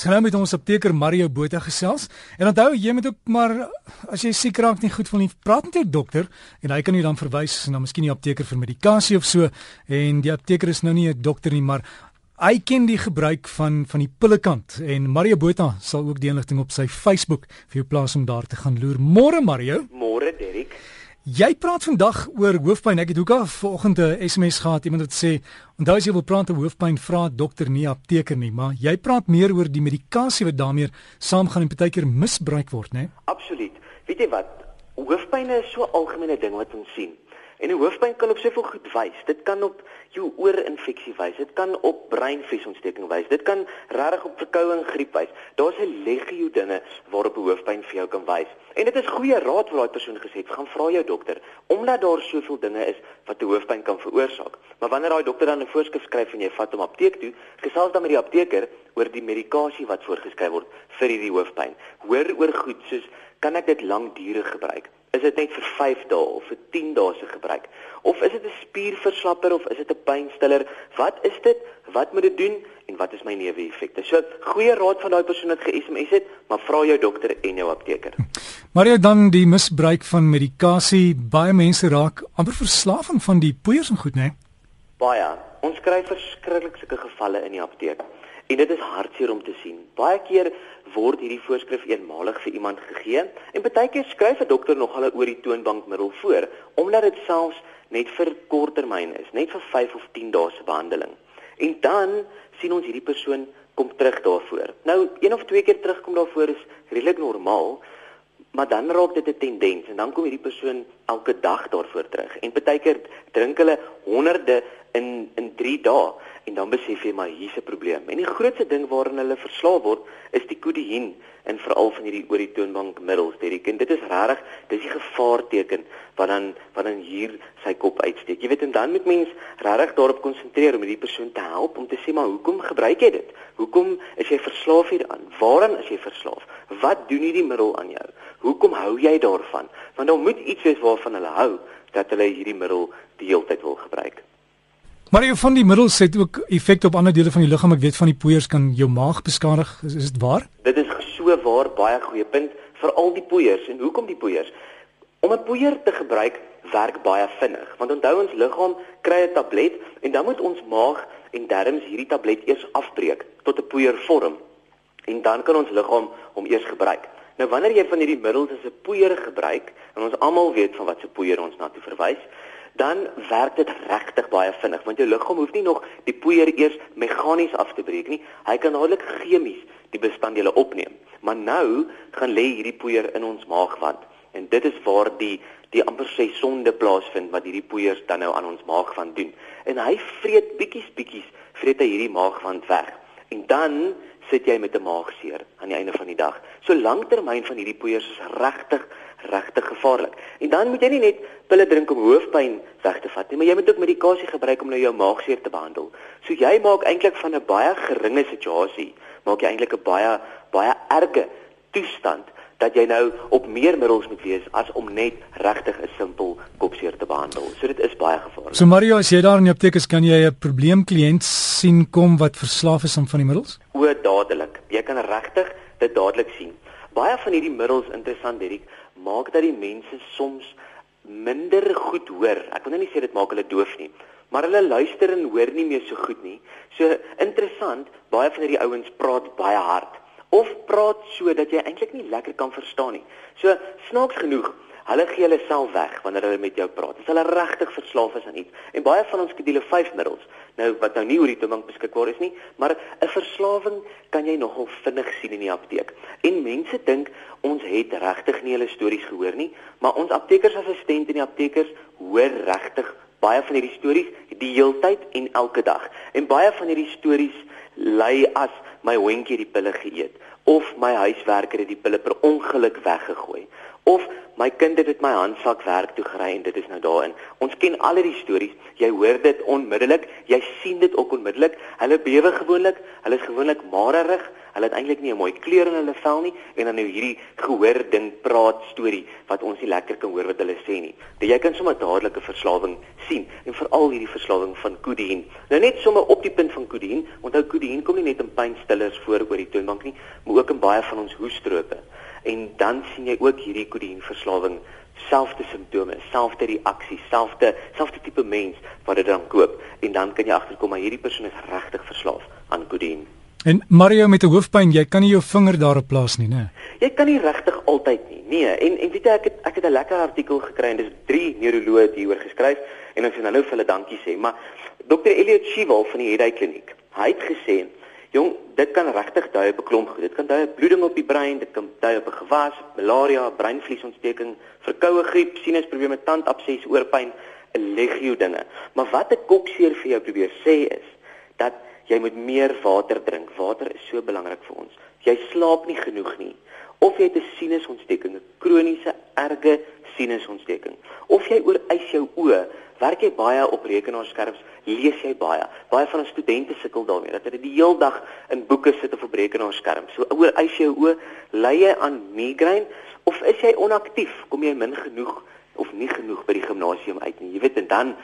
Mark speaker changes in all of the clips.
Speaker 1: Sy nou met ons apteker Mario Botha gesels. En onthou jy moet ook maar as jy siek raak nie goed voel nie, praat met jou dokter en hy kan jou dan verwys na miskien die apteker vir medikasie of so. En die apteker is nou nie 'n dokter nie, maar hy ken die gebruik van van die pillekant en Mario Botha sal ook die inligting op sy Facebook vir jou plaas om daar te gaan loer. Môre Mario.
Speaker 2: Môre Derek.
Speaker 1: Jy praat vandag oor hoofpyn. Ek het al vanoggend 'n SMS gehad iemand wat sê, "Onthou as jy wil praat oor hoofpyn, vra dokter nie apteker nie, maar jy praat meer oor die medikasie wat daarmee saamgaan en partykeer misbruik word, né?"
Speaker 2: Absoluut. Weet jy wat? Hoofpyn is so 'n algemene ding wat ons sien. En 'n hoofpyn kan op soveel goed wys. Dit kan op jou oorinfeksie wys. Dit kan op breinviesontsteking wys. Dit kan regtig op verkoue en griep wys. Daar's 'n legio dinge waarop 'n hoofpyn vir jou kan wys. En dit is goeie raad wat daai persoon gesê het. Gaan vra jou dokter omdat daar soveel dinge is wat 'n hoofpyn kan veroorsaak. Maar wanneer daai dokter dan 'n voorskrif skryf en jy vat hom apteek toe, gesels dan met die apteker oor die medikasie wat voorgeskryf word vir hierdie hoofpyn. Hoor oor goed soos kan ek dit lankdurig gebruik? Is dit net vir 5 dae of vir 10 dae se gebruik? Of is dit 'n spierverslapper of is dit 'n pynstiller? Wat is dit? Wat moet dit doen en wat is my neeweffekte? So, goeie raad van daai persoon wat ge-SMS het, maar vra jou dokter en jou apteker.
Speaker 1: Maar jy dan die misbruik van medikasie, baie mense raak amper verslaaf van die poeiers en goed, né?
Speaker 2: Baie. Ons kry verskriklik sulke gevalle in die apteek. En dit is hartseer om te sien. Baie keer word hierdie voorskrif eenmalig vir iemand gegee en baie keer skryf 'n dokter nog hulle oor die toonbankmiddel voor omdat dit selfs net vir korttermyn is, net vir 5 of 10 dae se behandeling. En dan sien ons hierdie persoon kom terug daarvoor. Nou een of twee keer terugkom daarvoor is redelik normaal, maar dan raak dit 'n tendens en dan kom hierdie persoon elke dag daarvoor terug. En baie keer drink hulle honderde in in 3 dae en dan besef jy maar hier's 'n probleem. En die grootste ding waaraan hulle verslaaf word is die kodeïn en veral van hierdie oor die toonbankmiddels. Dit kind, dit is regtig, dis die gevaarteken wat dan wat dan hier sy kop uitsteek. Jy weet en dan moet mens regtig daarop konsentreer om hierdie persoon te help om te sê maar hoekom gebruik jy dit? Hoekom is jy verslaaf hieraan? Waaraan is jy verslaaf? Wat doen hierdie middel aan jou? Hoekom hou jy daarvan? Want daar moet iets wees waarvan hulle hou dat hulle hierdie middel die hele tyd wil gebruik.
Speaker 1: Maar jy van die middels het ook effek op ander dele van die liggaam. Ek weet van die poeiers kan jou maag beskadig. Is, is dit waar?
Speaker 2: Dit is so waar, baie goeie punt vir al die poeiers. En hoekom die poeiers? Om 'n poeier te gebruik werk baie vinnig. Want onthou ons liggaam kry 'n tablet en dan moet ons maag en darmes hierdie tablet eers afbreek tot 'n poeier vorm. En dan kan ons liggaam hom eers gebruik. Nou wanneer jy van hierdie middels as 'n poeier gebruik, en ons almal weet van wat se poeier ons na toe verwys, dan werk dit regtig baie vinnig want jou liggaam hoef nie nog die poeier eers meganies af te breek nie. Hy kan dadelik chemies die bestanddele opneem. Maar nou gaan lê hierdie poeier in ons maagwand en dit is waar die die amper sê sonde plaasvind wat hierdie poeiers dan nou aan ons maagwand doen. En hy vreet bietjies bietjies vreet hy hierdie maagwand weg. En dan sit jy met 'n maagseer aan die einde van die dag. So lanktermyn van hierdie poeiers is regtig regtig gevaarlik. En dan moet jy nie net pille drink om hoofpyn weg te vat nie, maar jy moet ook medikasie gebruik om nou jou maagseer te behandel. So jy maak eintlik van 'n baie geringe situasie, maak jy eintlik 'n baie baie erge toestand dat jy nou op meer middels moet wees as om net regtig 'n simpel kopseer te behandel. So dit is baie gevaarlik.
Speaker 1: So Mario, as jy daar in die apteek is, kan jy 'n probleemkliënt sien kom wat verslaaf is aan van die middels?
Speaker 2: O, dadelik. Jy kan regtig dit dadelik sien. Baie van hierdie middels interessant, Derek, maak dat die mense soms minder goed hoor. Ek wil nou nie sê dit maak hulle doof nie, maar hulle luister en hoor nie meer so goed nie. So interessant, baie van hierdie ouens praat baie hard of praat so dat jy eintlik nie lekker kan verstaan nie. So snaaks genoeg, hulle gee hulle self weg wanneer hulle met jou praat. As hulle regtig verslaaf is aan iets. En baie van ons skedule 5 middels, nou wat nou nie oor die toegang beskikbaar is nie, maar 'n verslawing kan jy nogal vinnig sien in die apteek. En mense dink ons het regtig nie hulle stories gehoor nie, maar ons aptekersassistent en die aptekers hoor regtig baie van hierdie stories die heeltyd en elke dag. En baie van hierdie stories lei as my hondjie die pille geëet of my huiswerker het die pille per ongeluk weggegooi of my kind het met my handsak werk toe gery en dit is nou daarin. Ons ken al hierdie stories. Jy hoor dit onmiddellik, jy sien dit ook onmiddellik. Hulle bewe gewoonlik, hulle is gewoonlik marerig, Hulle het eintlik nie 'n mooi kleur in hulle vel nie en dan nou hierdie gehoor ding praat storie wat ons nie lekker kan hoor wat hulle sê nie. Dat jy kan sommer dadelik 'n verslawing sien en veral hierdie verslawing van kodeïn. Nou net sommer op die punt van kodeïn, onthou kodeïn kom nie net in pynstillers voor oor die toonbank nie, maar ook in baie van ons hoestrope. En dan sien jy ook hierdie kodeïn verslawing selfde simptome, selfde reaksie, selfde selfde tipe mens wat dit dan koop en dan kan jy agterkom maar hierdie persoon is regtig verslaaf aan kodeïn.
Speaker 1: En Mario met 'n hoofpyn, jy kan nie jou vinger daarop plaas nie, né?
Speaker 2: Jy kan nie regtig altyd nie. Nee, en en weet jy ek het ek het 'n lekker artikel gekry en dis drie neuroloë hieroor geskryf en ons wil nou vir hulle dankie sê, maar Dr. Elliot Shival van die Headache Kliniek, hy het gesê Jong, dit kan regtig dui op 'n klomp goed. Dit kan dui op bloeding op die brein, dit kan dui op 'n gewas, malaria, breinvliesontsteking, verkoue griep, sinusprobleme, tandabses, oorpyn, 'n legio dinge. Maar wat ek kokseer vir jou probeer sê is dat jy moet meer water drink. Water is so belangrik vir ons. Jy slaap nie genoeg nie. Of jy het 'n sinusontsteking, 'n kroniese erge sinusontsteking, of jy oorwys jou oë werk jy baie op rekenaarskerms, lees jy baie. Baie van ons studente sukkel daarmee dat hulle die hele dag in boeke sit of op rekenaarskerms. So oor eis jy oë, ly jy aan migraine of is jy onaktief? Kom jy min genoeg of nie genoeg by die gimnasium uit nie? Jy weet en dan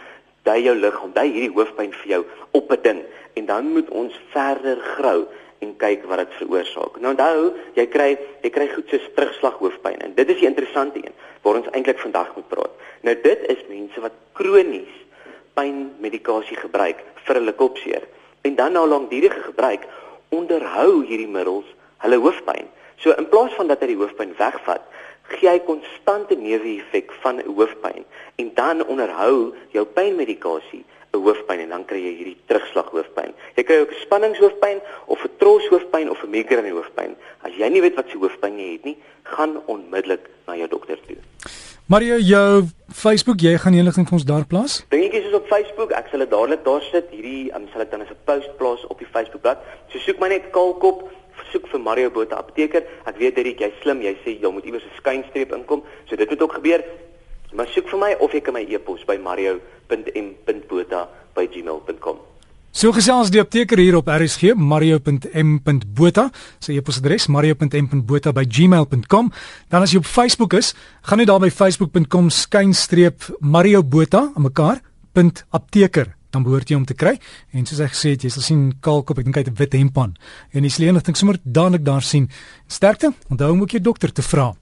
Speaker 2: dui jou liggaam, dui hierdie hoofpyn vir jou op 'n ding en dan moet ons verder grou en kyk wat dit veroorsaak. Nou onthou, jy kry jy kry goed so terugslag hoofpyn en dit is die interessante een waar ons eintlik vandag moet praat. Nou dit is mense wat kronies pynmedikasie gebruik vir hulle kopseer en dan na langdurige gebruik onderhou hierdie middels hulle hoofpyn. So in plaas van dat hy die hoofpyn wegvat, gee hy konstante neeweffek van 'n hoofpyn en dan onderhou jou pynmedikasie 'n hoofpyn en dan kry jy hierdie terugslag hoofpyn. Jy kry ook spanningshoofpyn of 'n tros hoofpyn of 'n migraine hoofpyn. As jy nie weet wat se hoofpyn jy het nie, gaan onmiddellik na jou dokter toe.
Speaker 1: Mario, jou Facebook, jy gaan enigstens vir ons daar plaas?
Speaker 2: Dingetjies is op Facebook. Ek sal dit dadelik daar sit. Hierdie um, sal ek dan as 'n post plaas op die Facebookblad. So soek my net Kaalkop, soek vir Mario Botha apteker. Ek weet dit jy slim, jy sê jy moet iewers 'n skynstreep inkom. So dit moet ook gebeur. Maar soek vir my of jy kan my e-pos by mario.m.botha@gmail.com.
Speaker 1: So gesels die apteker hier op RSG mario.m.botha. Sy e-posadres mario.m.botha@gmail.com. Dan as jy op Facebook is, gaan net daar by facebook.com skynstreep Mario Botha aan mekaar .apteker dan behoort jy om te kry. En soos ek gesê het jy sal sien kaalkop ek dink hy het 'n wit hemp aan. En jy sal enigting sommer dadelik daar sien. Sterkte onthou om ook jou dokter te vra